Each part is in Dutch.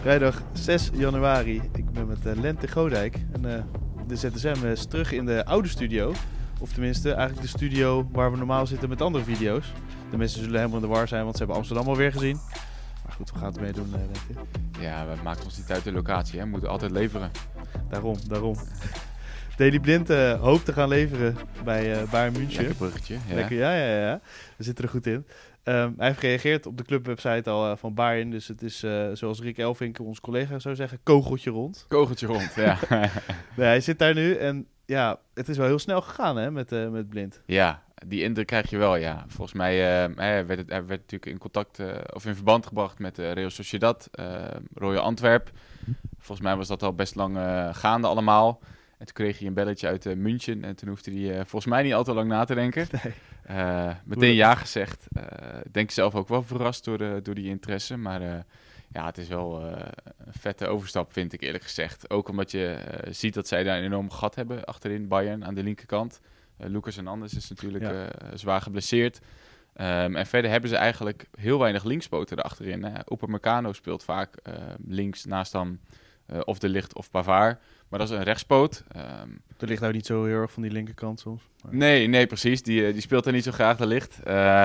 Vrijdag 6 januari. Ik ben met uh, Lente Godijk. En uh, de ZSM is terug in de oude studio. Of tenminste, eigenlijk de studio waar we normaal zitten met andere video's. De mensen zullen helemaal in de war zijn, want ze hebben Amsterdam alweer gezien. Maar goed, we gaan het meedoen, uh, Lente. Ja, we maken ons niet uit de locatie. Hè. We moeten altijd leveren. Daarom, daarom. Daily Blind uh, hoopt te gaan leveren bij uh, Bayern München. Lekker bruggetje. Ja. Lekker, ja, ja, ja. We zitten er goed in. Um, hij heeft gereageerd op de clubwebsite al uh, van Bayern. Dus het is, uh, zoals Rick Elvink, ons collega zou zeggen, kogeltje rond. Kogeltje rond, ja. nee, hij zit daar nu en ja, het is wel heel snel gegaan hè, met, uh, met Blind. Ja, die indruk krijg je wel, ja. Volgens mij werd het, hij werd natuurlijk in contact of in verband gebracht met Real Sociedad, Royal Antwerp. Volgens mij was dat al best lang gaande allemaal. En toen kreeg hij een belletje uit München. En toen hoefde hij volgens mij niet al te lang na te denken. Nee. Uh, meteen ja gezegd. Ik denk zelf ook wel verrast door, de, door die interesse. Maar ja, het is wel een vette overstap, vind ik eerlijk gezegd. Ook omdat je ziet dat zij daar een enorm gat hebben achterin Bayern aan de linkerkant. Lucas en Anders is natuurlijk ja. zwaar geblesseerd. Um, en verder hebben ze eigenlijk heel weinig linkspoten erachterin. Upamecano speelt vaak links naast dan of De Licht of Pavard. Maar dat is een rechtspoot. Um, er ligt nou niet zo heel erg van die linkerkant soms. Maar... Nee, nee, precies. Die, die speelt er niet zo graag, de licht. Uh,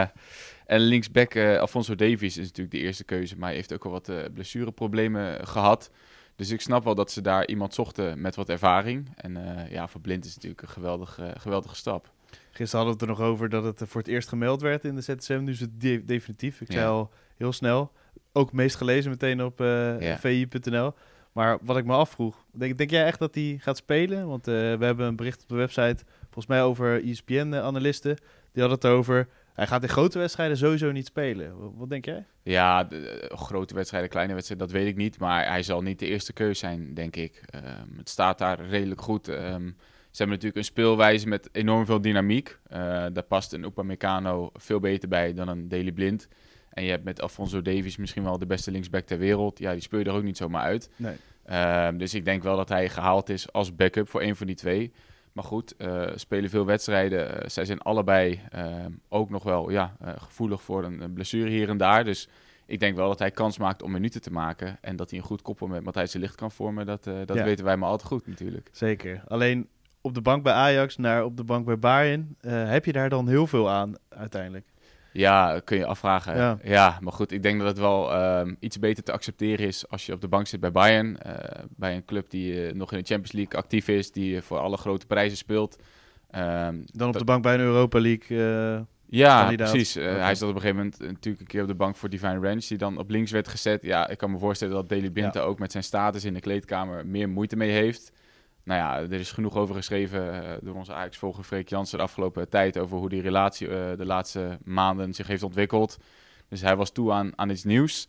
en linksback uh, Alfonso Davies is natuurlijk de eerste keuze. Maar hij heeft ook al wat uh, blessureproblemen gehad. Dus ik snap wel dat ze daar iemand zochten met wat ervaring. En ja, voor Blind is natuurlijk een geweldige, geweldige stap. Gisteren hadden we het er nog over dat het voor het eerst gemeld werd in de ZSM. Nu is het de definitief. Ik ja. zei al heel snel. Ook meest gelezen meteen op ja. vi.nl. Maar wat ik me afvroeg, denk, denk jij echt dat hij gaat spelen? Want uh, we hebben een bericht op de website, volgens mij over ESPN-analisten. Die hadden het over, hij gaat in grote wedstrijden sowieso niet spelen. Wat denk jij? Ja, de, uh, grote wedstrijden, kleine wedstrijden, dat weet ik niet. Maar hij zal niet de eerste keus zijn, denk ik. Um, het staat daar redelijk goed. Um, ze hebben natuurlijk een speelwijze met enorm veel dynamiek. Daar past een Upamecano veel beter bij dan een Daily Blind. En je hebt met Alfonso Davies misschien wel de beste linksback ter wereld. Ja, die speel je er ook niet zomaar uit. Nee. Um, dus ik denk wel dat hij gehaald is als backup voor een van die twee. Maar goed, uh, spelen veel wedstrijden. Uh, zij zijn allebei uh, ook nog wel ja, gevoelig voor een, een, blessure hier en daar. Dus ik denk wel dat hij kans maakt om minuten te maken. En dat hij een goed koppel met Matthijs de Licht kan vormen. Dat, dat ja. weten wij maar altijd goed natuurlijk. Zeker. Alleen op de bank bij Ajax naar op de bank bij Bayern. heb je daar dan heel veel aan uiteindelijk? Ja, kun je afvragen. Ja. ja. maar goed, ik denk dat het wel um, iets beter te accepteren is als je op de bank zit bij Bayern. Uh, bij een club die uh, nog in de Champions League actief is, die voor alle grote prijzen speelt. Um, Dan op de bank bij een Europa League. Ja, kandidaat. precies. hij zat op een gegeven moment natuurlijk een keer op de bank voor Divine Ranch, die dan op links werd gezet. Ja, ik kan me voorstellen dat Daley Blind ja. ook met zijn status in de kleedkamer meer moeite mee heeft nou ja, er is genoeg over geschreven uh, door onze Ajax-volger Freek Jansen de afgelopen tijd over hoe die relatie uh, de laatste maanden zich heeft ontwikkeld. Dus hij was toe aan, aan iets nieuws.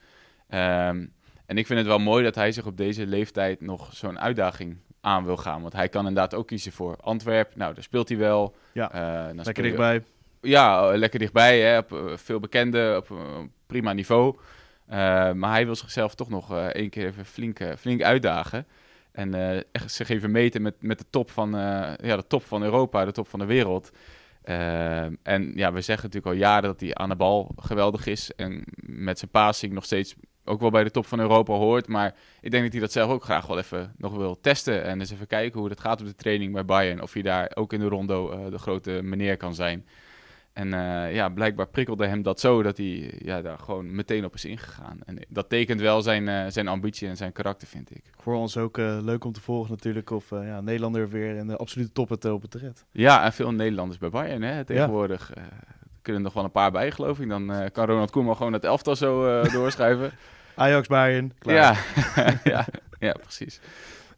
Um, en ik vind het wel mooi dat hij zich op deze leeftijd nog zo'n uitdaging aan wil gaan. Want hij kan inderdaad ook kiezen voor Antwerp. Nou, daar speelt hij wel. Ja, uh, lekker dichtbij. Ja, lekker dichtbij. Hè, op veel bekende, op prima niveau. maar hij wil zichzelf toch nog één keer even flink, flink uitdagen. En uh, zich even meten met, met de, top van, uh, ja, de top van Europa, de top van de wereld. Uh, en ja, we zeggen natuurlijk al jaren dat hij aan de bal geweldig is. En met zijn passing nog steeds ook wel bij de top van Europa hoort. Maar ik denk dat hij dat zelf ook graag wel even nog wil testen. En eens even kijken hoe het gaat op de training bij Bayern. Of hij daar ook in de rondo de grote meneer kan zijn. En uh, ja, blijkbaar prikkelde hem dat zo dat hij ja, daar gewoon meteen op is ingegaan. En dat tekent wel zijn, uh, zijn ambitie en zijn karakter, vind ik. Voor ons ook uh, leuk om te volgen natuurlijk of ja, Nederlander weer in de absolute top het op het red. Ja, en veel Nederlanders bij Bayern hè, tegenwoordig. Ja. er kunnen nog wel een paar bij, geloof ik. Dan kan Ronald Koeman gewoon het elftal zo doorschuiven. Ajax, Bayern, klaar. Ja, ja, ja, precies.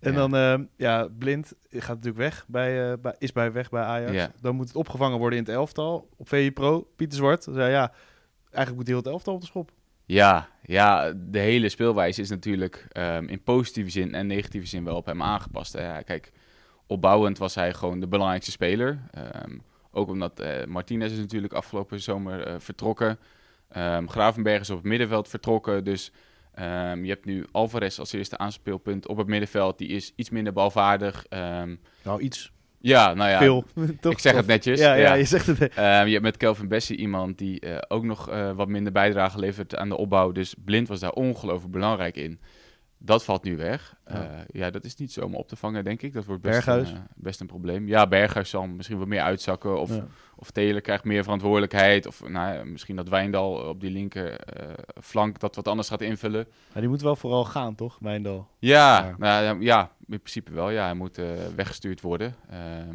En ja. dan, uh, ja, Blind gaat natuurlijk weg bij, uh, bij, is bij weg bij Ajax. Ja. Dan moet het opgevangen worden in het elftal. Op VI Pro, Pieter Zwart zei ja, eigenlijk moet heel het elftal op de schop. Ja, ja, de hele speelwijze is natuurlijk um, in positieve zin en negatieve zin wel op hem aangepast. Hè. Kijk, opbouwend was hij gewoon de belangrijkste speler. Um, ook omdat uh, Martinez is natuurlijk afgelopen zomer vertrokken. Um, Gravenberg is op het middenveld vertrokken, dus... Um, je hebt nu Alvarez als eerste aanspeelpunt op het middenveld. Die is iets minder balvaardig. Um, nou, iets. Ja, nou ja. Veel. Toch, ik zeg het netjes. Ja, ja, ja. je zegt het. Um, je hebt met Kelvin Bessie iemand die uh, ook nog uh, wat minder bijdrage levert aan de opbouw. Dus Blind was daar ongelooflijk belangrijk in. Dat valt nu weg. Ja. ja. dat is niet zomaar op te vangen, denk ik. Dat wordt best, Een, best een probleem. Ja, Berghuis zal misschien wat meer uitzakken. Of, of Taylor krijgt meer verantwoordelijkheid. Of nou, misschien dat Wijndal op die linker flank dat wat anders gaat invullen. Ja, die moet wel vooral gaan, toch, Wijndal? Ja, nou, ja in principe wel. Ja, hij moet weggestuurd worden.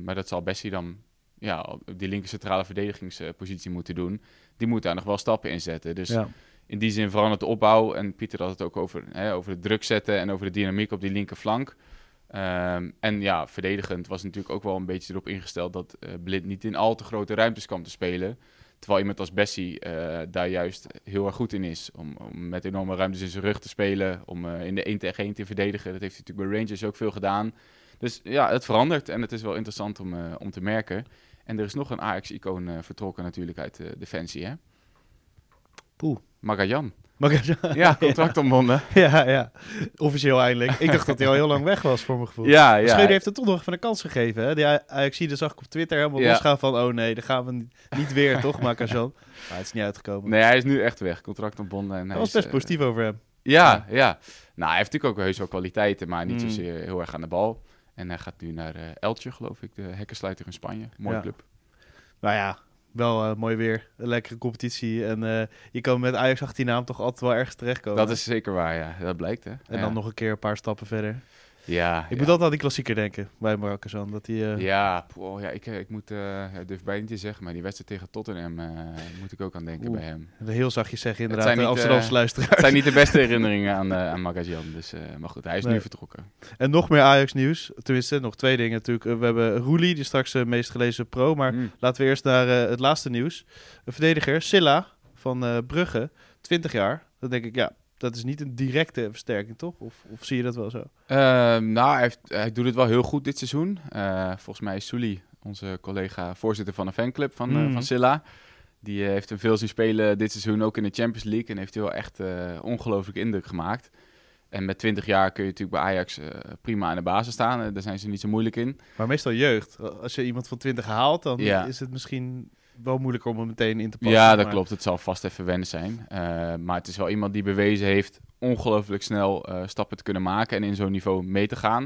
maar dat zal Bessie dan ja, op die linker centrale verdedigingspositie moeten doen. Die moet daar nog wel stappen in zetten. Dus in die zin verandert de opbouw. En Pieter had het ook over, hè, over het druk zetten en over de dynamiek op die linkerflank. Um, en ja, verdedigend was natuurlijk ook wel een beetje erop ingesteld dat uh, Blind niet in al te grote ruimtes kwam te spelen. Terwijl iemand als Bessie uh, daar juist heel erg goed in is. Om, om, met enorme ruimtes in zijn rug te spelen. Om uh, in de 1 tegen 1 te verdedigen. Dat heeft hij natuurlijk bij Rangers ook veel gedaan. Dus ja, het verandert. En het is wel interessant om, om te merken. En er is nog een Ajax-icoon vertrokken natuurlijk uit de Defensie. Hè? Poeh. Magajan. Magajan. Ja, contract ontbonden. ja, ja. Officieel eindelijk. Ik dacht dat hij al heel lang weg was, voor mijn gevoel. Ja, ja. Schreuder heeft het toch nog even een kans gegeven. Hè? Die Ajaxide zag ik op Twitter helemaal ja. losgaan van... oh nee, dan gaan we niet, weer, toch, Magajan? Maar het is niet uitgekomen. Nee, hij is nu echt weg. Contract ontbonden. En hij was best uh, positief over hem. Ja, ja, Nou, hij heeft natuurlijk ook heus wel kwaliteiten... maar niet mm. zozeer heel erg aan de bal. En hij gaat nu naar uh, Eltje, geloof ik. De hekkensluiter in Spanje. Mooie club. Nou ja, wel uh, mooi weer. Een lekkere competitie. En uh, je kan met Ajax 18 naam toch altijd wel ergens terechtkomen. Dat is zeker waar, ja. Dat blijkt, hè. En dan nog een keer een paar stappen verder. Ja, ik moet altijd aan die klassieker denken bij Marokkaan. Dat die, uh... Ja, ja ik, ik moet, uh, durf bijna niet te zeggen, maar die wedstrijd tegen Tottenham moet ik ook aan denken bij hem. Heel zachtjes zeggen inderdaad, het zijn niet, Amsterdamse luisteraars. Het zijn niet de beste herinneringen aan, aan Magajan, dus, maar goed, hij is nu vertrokken. En nog meer Ajax nieuws, tenminste nog twee dingen natuurlijk. we hebben Roelie, die straks de meest gelezen pro, maar mm. laten we eerst naar het laatste nieuws. Een verdediger, Silla van Brugge, 20 jaar. Dan denk ik, ja, dat is niet een directe versterking, toch? Of, of zie je dat wel zo? Ehm, nou, hij, heeft, hij, doet het wel heel goed dit seizoen. Uh, volgens mij is Sully, onze collega, voorzitter van een fanclub van, mm. van Silla. Die uh, heeft hem veel zien spelen dit seizoen, ook in de Champions League. En heeft hij wel echt ongelooflijk indruk gemaakt. En met 20 jaar kun je natuurlijk bij Ajax prima aan de basis staan. daar zijn ze niet zo moeilijk in. Maar meestal jeugd. Als je iemand van 20 haalt, dan is het misschien wel moeilijker om hem meteen in te passen. Ja, dat klopt. Het zal vast even wennen zijn. Uh, maar het is wel iemand die bewezen heeft ongelooflijk snel uh, stappen te kunnen maken en in zo'n niveau mee te gaan.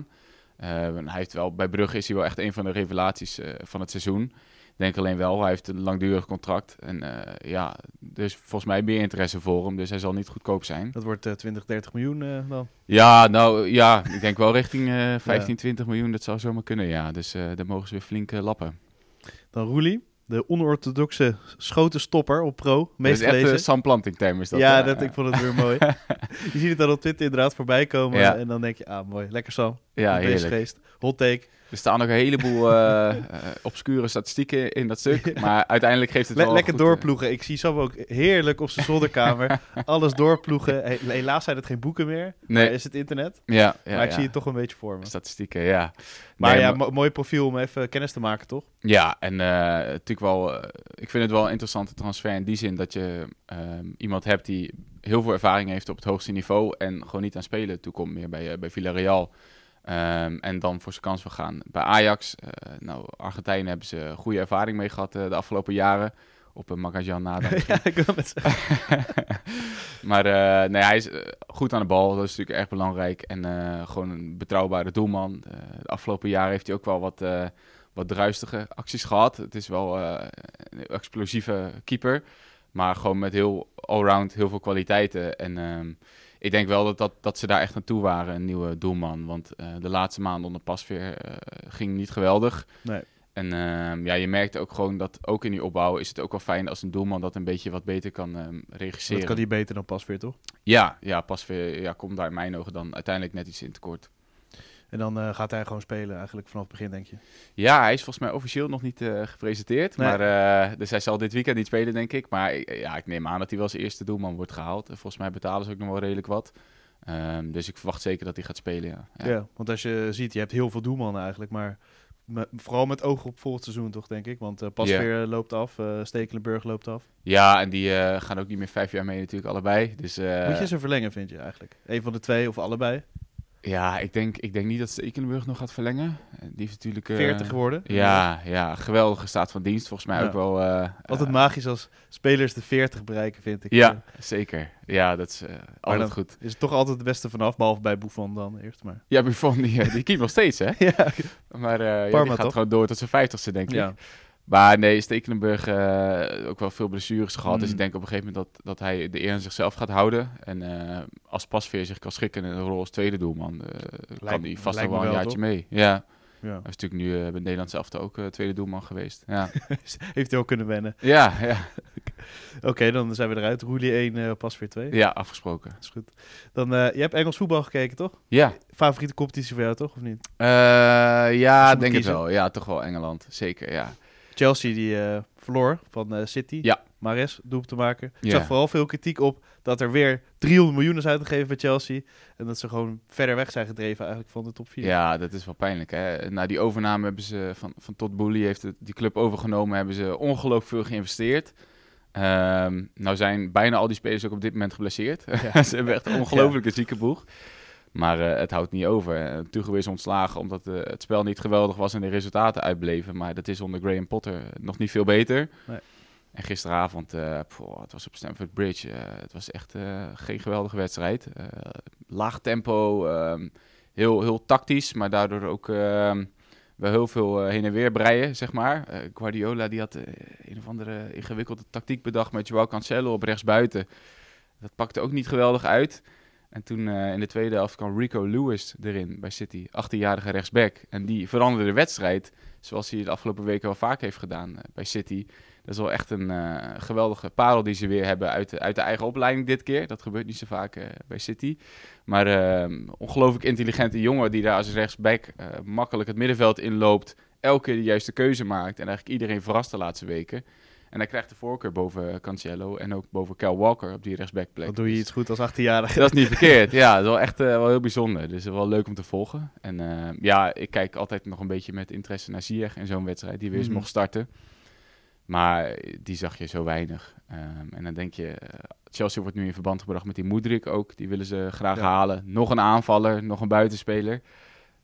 Uh, hij heeft wel, bij Brugge is hij wel echt een van de revelaties van het seizoen. Ik denk alleen wel, hij heeft een langdurig contract. En ja, is volgens mij meer interesse voor hem, dus hij zal niet goedkoop zijn. Dat wordt 20, 30 miljoen dan? Ja, nou ja, ik denk wel richting 15, ja. 20 miljoen. Dat zou zomaar kunnen, ja. Dus daar mogen ze weer flink lappen. Dan Roelie de onorthodoxe schotenstopper op pro. Meest dat is echt Sam Planting is dat. Ja, dat, ik vond het weer mooi. je ziet het dan op Twitter inderdaad voorbij komen. En dan denk je, ah mooi, lekker Sam. Ja, heerlijk. geest. Hot take. Er staan nog een heleboel uh, obscure statistieken in dat stuk. Maar uiteindelijk geeft het Le wel Lekker goed, doorploegen. Ik zie Sam ook heerlijk op zijn zolderkamer. alles doorploegen. Helaas zijn het geen boeken meer. Nee. is het internet. Ja, ja maar ik zie het toch een beetje voor me. Statistieken, ja. Maar ja, mooi profiel om even kennis te maken, toch? Ja, en uh, natuurlijk wel... ik vind het wel een interessante transfer in die zin dat je ehm, iemand hebt die heel veel ervaring heeft op het hoogste niveau en gewoon niet aan spelen toekomt meer bij, bij Villarreal. Um, en dan voor zijn kans wil gaan bij Ajax. Uh, nou, Argentijnen hebben ze goede ervaring mee gehad uh, de afgelopen jaren. Op een Magajan na. ja, ik wil het zeggen. maar uh, nee, hij is goed aan de bal. Dat is natuurlijk erg belangrijk. En gewoon een betrouwbare doelman. de afgelopen jaren heeft hij ook wel wat, wat druistige acties gehad. Het is wel een explosieve keeper. Maar gewoon met heel allround heel veel kwaliteiten. En... Um, ik denk wel dat, dat, dat ze daar echt naartoe waren, een nieuwe doelman. Want uh, de laatste maanden onder Pasveer uh, ging niet geweldig. Nee. En uh, ja, je merkt ook gewoon dat ook in die opbouw is het ook wel fijn als een doelman dat een beetje wat beter kan um, regisseren. Dat kan hij beter dan Pasveer, toch? Ja, ja Pasveer ja, komt daar in mijn ogen dan uiteindelijk net iets in tekort. En dan uh, gaat hij gewoon spelen eigenlijk vanaf het begin, denk je? Ja, hij is volgens mij officieel nog niet uh, gepresenteerd. Maar, uh, dus hij zal dit weekend niet spelen, denk ik. Maar ja, ik neem aan dat hij wel zijn eerste doelman wordt gehaald. Volgens mij betalen ze ook nog wel redelijk wat. Um, dus ik verwacht zeker dat hij gaat spelen, ja. ja. ja. want als je ziet, je hebt heel veel doelmannen eigenlijk. Maar met, vooral met oog op volgend seizoen toch, denk ik. Want Pasveer yeah. loopt af, Stekelenburg loopt af. Ja, en die gaan ook niet meer vijf jaar mee natuurlijk allebei. Dus, Moet je ze verlengen, vind je eigenlijk? Een van de twee of allebei? Ja, ik denk, ik denk niet dat Stekelenburg nog gaat verlengen. Die heeft natuurlijk... Uh, 40 geworden. Ja, ja, geweldige staat van dienst. Volgens mij ook wel... Uh, altijd magisch als spelers de 40 bereiken, vind ik. Ja, zeker. Ja, dat is altijd goed. Is het toch altijd de beste vanaf, behalve bij Buffon dan eerst maar. Ja, Buffon, die, die keept nog steeds, hè? ja. Maar ja, die gaat gewoon door tot zijn 50ste, denk ik. Maar nee, Stekelenburg uh, ook wel veel blessures gehad. Dus ik mm. denk op een gegeven moment dat, dat hij de eer aan zichzelf gaat houden. En uh, als Pasveer zich kan schikken in een rol als tweede doelman, uh, kan hij vast nog wel een jaartje mee. Ja. ja. Hij is natuurlijk nu bij Nederland zelf ook tweede doelman geweest. Ja. Heeft hij ook kunnen wennen. Ja, ja. Oké, dan zijn we eruit. Roelie 1, uh, Pasveer 2. Ja, afgesproken. Dat is goed. Dan, je hebt Engels voetbal gekeken, toch? Ja. Favoriete competitie voor jou, toch? Of niet? ja, denk ik wel. Ja, toch wel Engeland. Zeker, ja. Chelsea die uh, verloor van uh, City. Ja. Mares, doelpunt te maken. Ik zag vooral veel kritiek op dat er weer 300 miljoen is uitgegeven bij Chelsea. En dat ze gewoon verder weg zijn gedreven eigenlijk van de top 4. Ja, dat is wel pijnlijk. Hè? Na die overname hebben ze van, van Todd Boehly heeft het, die club overgenomen. Hebben ze ongelooflijk veel geïnvesteerd. Um, nou zijn bijna al die spelers ook op dit moment geblesseerd. Ja. ze hebben echt een ongelooflijke ja. zieke boeg. Maar uh, het houdt niet over. Uh, is ontslagen omdat uh, het spel niet geweldig was en de resultaten uitbleven. Maar dat is onder Graham Potter nog niet veel beter. Nee. En gisteravond, poh, het was op Stamford Bridge. het was echt geen geweldige wedstrijd. laag tempo, ehm, heel, heel tactisch, maar daardoor ook ehm, wel heel veel heen en weer breien, zeg maar. Guardiola die had een of andere ingewikkelde tactiek bedacht met Joao Cancelo op rechtsbuiten. Dat pakte ook niet geweldig uit. En toen uh, in de tweede helft kwam Rico Lewis erin bij City, 18-jarige rechtsback. En die veranderde de wedstrijd, zoals hij de afgelopen weken wel vaak heeft gedaan uh, bij City. Dat is wel echt een uh, geweldige parel die ze weer hebben uit de, uit de eigen opleiding dit keer. Dat gebeurt niet zo vaak bij City. Maar ehm, ongelooflijk intelligente jongen die daar als rechtsback makkelijk het middenveld inloopt. Elke keer de juiste keuze maakt en eigenlijk iedereen verrast de laatste weken. En hij krijgt de voorkeur boven Cancelo en ook boven Cal Walker op die rechtsbackplek. Dat doe je iets goed als 18-jarige. Dat is niet verkeerd. Ja, dat is wel echt uh, wel heel bijzonder. Dus wel leuk om te volgen. En uh, ja, ik kijk altijd nog een beetje met interesse naar Ziyech in zo'n wedstrijd die weer eens mm. mocht starten. Maar die zag je zo weinig. Um, en dan denk je, uh, Chelsea wordt nu in verband gebracht met die Moedrik ook. Die willen ze graag halen. Nog een aanvaller, nog een buitenspeler.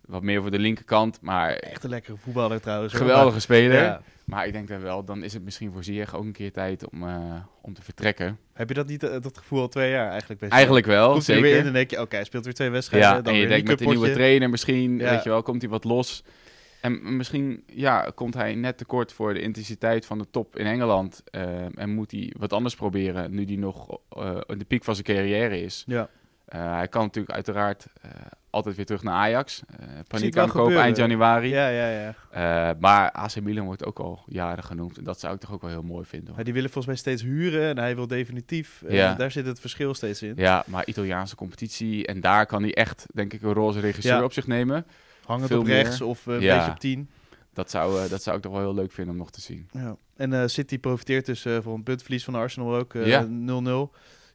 Wat meer voor de linkerkant, maar... Echt een lekkere voetballer trouwens. Geweldige speler. Ja. Maar ik denk dat wel, dan is het misschien voor Ziyech ook een keer tijd om, uh, om te vertrekken. Heb je dat niet, uh, dat gevoel al twee jaar eigenlijk? Best eigenlijk wel, komt zeker. weer in en denk je, oké, hij speelt weer twee wedstrijden. Ja, dan en je denkt met de nieuwe trainer misschien, ja. weet je wel, komt hij wat los. En misschien ja, komt hij net tekort voor de intensiteit van de top in Engeland. Uh, en moet hij wat anders proberen, nu hij nog in de piek van zijn carrière is. Ja. hij kan natuurlijk uiteraard altijd weer terug naar Ajax. Uh, paniek aankoop eind januari. Ja, ja, ja. Uh, maar AC Milan wordt ook al jaren genoemd. En dat zou ik toch ook wel heel mooi vinden. Maar die willen volgens mij steeds huren en hij wil definitief. Uh, ja. Daar zit het verschil steeds in. Ja, maar Italiaanse competitie. En daar kan hij echt, denk ik, een roze regisseur op zich nemen. Hangend op rechts of een beetje op tien. Dat zou, dat zou ik toch wel heel leuk vinden om nog te zien. Ja. En City profiteert dus van een puntverlies van Arsenal ook. 0-0.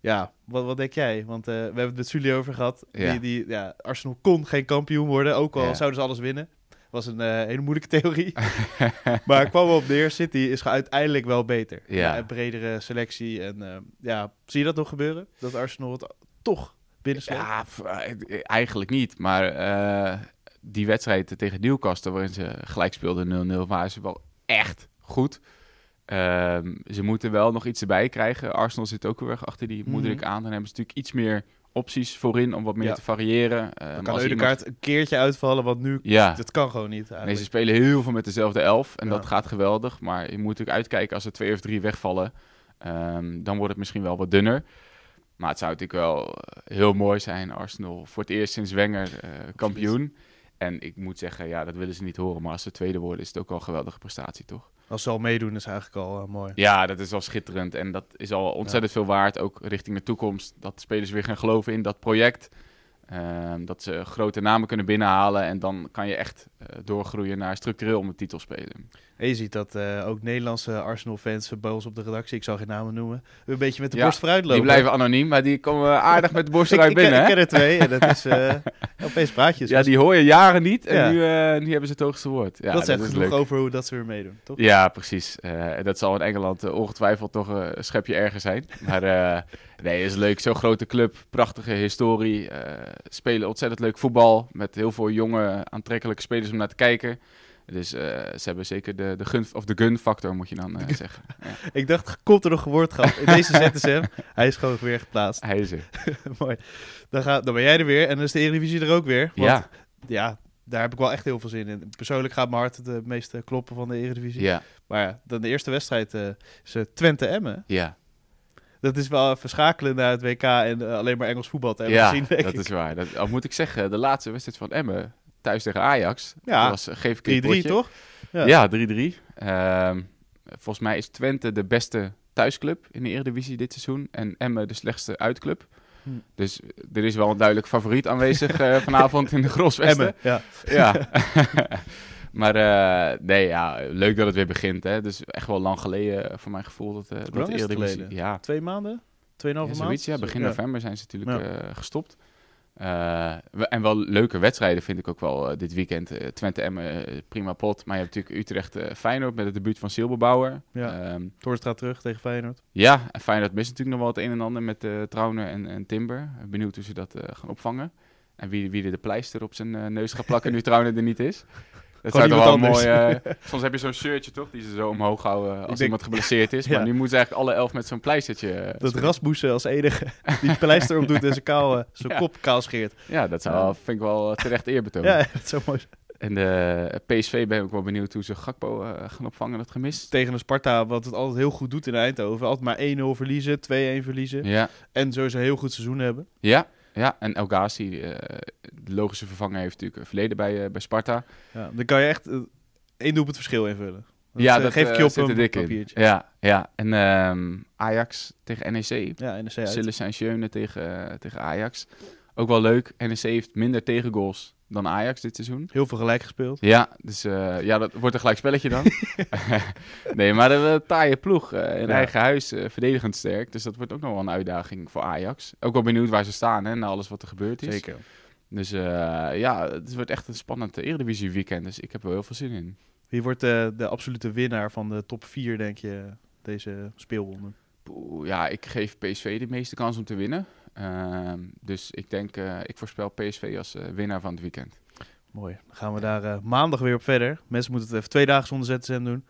Ja, wat, wat denk jij? Want uh, we hebben het met Sully over gehad. Ja. Die, die, ja, Arsenal kon geen kampioen worden, ook al zouden ze alles winnen. Was een uh, hele moeilijke theorie. maar kwam op neer, City is uiteindelijk wel beter. Ja. een bredere selectie. En uh, ja, zie je dat nog gebeuren? Dat Arsenal het toch binnensleept? Ja, eigenlijk niet. Maar die wedstrijd tegen Newcastle, waarin ze gelijk speelden 0-0, waren ze wel echt goed. Ehm, ze moeten wel nog iets erbij krijgen. Arsenal zit ook heel erg achter die moederlijk mm aan. Dan hebben ze natuurlijk iets meer opties voorin om wat meer te variëren. Um, dan kan de kaart een keertje uitvallen, want nu, ja. dat kan gewoon niet eigenlijk. Nee, ze spelen heel veel met dezelfde elf en dat gaat geweldig. Maar je moet natuurlijk uitkijken als er twee of drie wegvallen. Um, dan wordt het misschien wel wat dunner. Maar het zou natuurlijk wel eh, heel mooi zijn, Arsenal voor het eerst sinds Wenger uh, kampioen. En ik moet zeggen, ja, dat willen ze niet horen. Maar als ze tweede worden, is het ook wel een geweldige prestatie, toch? Als ze al meedoen, is eigenlijk al uh, mooi. Ja, dat is al schitterend. En dat is al ontzettend veel waard, ook richting de toekomst. Dat spelers weer gaan geloven in dat project. Uh, dat ze grote namen kunnen binnenhalen. En dan kan je echt uh, doorgroeien naar structureel om de titel spelen. En je ziet dat uh, ook Nederlandse Arsenal-fans bij ons op de redactie, ik zal geen namen noemen, een beetje met de borst vooruit lopen. Die blijven anoniem, maar die komen aardig met de borst eruit binnen. Ik, ik ken er twee en dat is uh, opeens praatjes. Ja, die hoor je jaren niet en nu, uh, nu hebben ze het hoogste woord. Ja, dat zegt genoeg leuk. over hoe dat ze weer meedoen, toch? Ja, precies. dat zal in Engeland ongetwijfeld toch een schepje erger zijn. Maar nee, is leuk. Zo'n grote club, prachtige historie, spelen ontzettend leuk voetbal met heel veel jonge, aantrekkelijke spelers om naar te kijken. Dus uh, ze hebben zeker de, de gun, of de gun factor, moet je dan uh, zeggen. Ja. Ik dacht, komt er nog een woord gehad in deze ZSM? Hij is gewoon weer geplaatst. Hij is er. Mooi. Dan, ga, dan ben jij er weer en dan is de Eredivisie er ook weer. Want, ja. Ja, daar heb ik wel echt heel veel zin in. Persoonlijk gaat mijn hart het meeste kloppen van de Eredivisie. Ja. Maar ja, dan de eerste wedstrijd uh, is Twente-Emmen. Ja. Dat is wel verschakelen naar het WK en alleen maar Engels voetbal te hebben ja, gezien, dat is waar. Dat, al moet ik zeggen, de laatste wedstrijd van Emmen thuis tegen Ajax. Ja, was, eh, geef ik 3-3 toch? Ja, 3-3. Ehm, volgens mij is Twente de beste thuisclub in de Eredivisie dit seizoen. En Emmen de slechtste uitclub. Hm. Dus er is wel een duidelijk favoriet aanwezig uh, vanavond in de Grosvesten. ja. ja. maar uh, nee, ja, leuk dat het weer begint. Hè. Dus echt wel lang geleden voor mijn gevoel dat, uh, dat de Eredivisie... Ja. Twee maanden? Tweeënhalve ja, maand? Ja, begin november zijn ze natuurlijk gestopt. En wel leuke wedstrijden vind ik ook wel dit weekend. Twente Emmen, prima pot. Maar je hebt natuurlijk Utrecht Feyenoord met het debuut van Silberbouwer. Ja, um, terug tegen Feyenoord. Ja, en Feyenoord mist natuurlijk nog wel het een en ander met uh, Trauner en, en Timber. Benieuwd hoe ze dat gaan opvangen. En wie, wie er de pleister op zijn neus gaat plakken nu Trauner er niet is. Dat zou toch wel mooi. Uh, soms heb je zo'n shirtje toch, die ze zo omhoog houden als iemand geblesseerd is. Maar nu moeten ze eigenlijk alle elf met zo'n pleistertje. Uh, dat Rasmussen als enige die pleister op doet en zijn, kou, uh, zijn kop kaal scheert. Ja, dat zou, vind ik wel terecht eerbetoon. ja, dat zou mooi En de PSV ben ik wel benieuwd hoe ze Gakpo gaan opvangen, dat gemist. Tegen een Sparta, wat het altijd heel goed doet in Eindhoven. Altijd maar 1-0 verliezen, 2-1 verliezen. Ja. En sowieso een heel goed seizoen hebben. Ja, ja, en El Ghazi, uh, de logische vervanger, heeft natuurlijk een verleden bij, uh, bij Sparta. Ja, dan kan je echt uh, één doelpunt verschil invullen. Dat ja, dat geef ik je op een dik papiertje. Ja, ja. en um, Ajax tegen NEC. Ja, NEC uit. Sille Saint-Jeune tegen, tegen Ajax. Ook wel leuk. NEC heeft minder tegengoals dan Ajax dit seizoen. Heel veel gelijk gespeeld. Ja, dus uh, ja, dat wordt een gelijk spelletje dan. nee, maar een taaie ploeg uh, in eigen huis, uh, verdedigend sterk. Dus dat wordt ook nog wel een uitdaging voor Ajax. Ook wel benieuwd waar ze staan, hè, na alles wat er gebeurd is. Zeker. Dus ja, het wordt echt een spannend Eredivisie weekend. Dus ik heb er heel veel zin in. Wie wordt de, de absolute winnaar van de top 4, denk je, deze speelronde? ja, ik geef PSV de meeste kans om te winnen. Ehm, dus ik denk, uh, ik voorspel PSV als uh, winnaar van het weekend. Mooi. Dan gaan we daar uh, maandag weer op verder. Mensen moeten het even twee dagen zonder ZSM doen.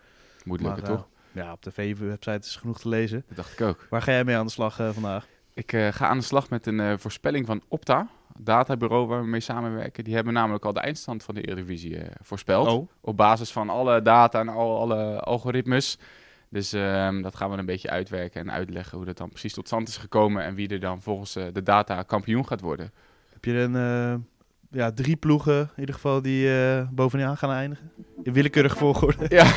Moet lukken, toch? Ja, op de VV-website is genoeg te lezen. Dat dacht ik ook. Waar ga jij mee aan de slag vandaag? Ik ga aan de slag met een voorspelling van Opta, databureau waar we mee samenwerken. Die hebben namelijk al de eindstand van de Eredivisie voorspeld. Oh. Op basis van alle data en al, alle algoritmes. Dus um, dat gaan we een beetje uitwerken en uitleggen hoe dat dan precies tot stand is gekomen en wie er dan volgens uh, de data kampioen gaat worden. Heb je een, uh, ja, drie ploegen in ieder geval die uh, bovenaan gaan eindigen? In willekeurig volgorde. Ja.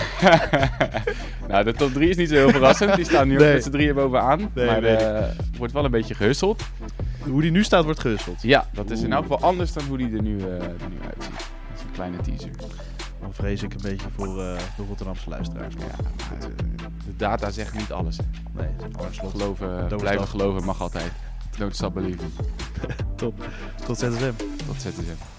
nou, de top drie is niet zo heel verrassend. Die staan nu nee. met z'n drieën bovenaan. Nee, maar het wordt wel een beetje gehusseld. Hoe die nu staat, wordt gehusseld? Ja, dat is in elk geval anders dan hoe die er nu, er nu uitziet. Dat is een kleine teaser. Dan vrees ik een beetje voor uh, de Rotterdamse luisteraars. Ja, de data zegt niet alles. Nee, geloven, blijven geloven mag altijd. Don't stop believing. Top. Tot ZSM. Tot ZSM.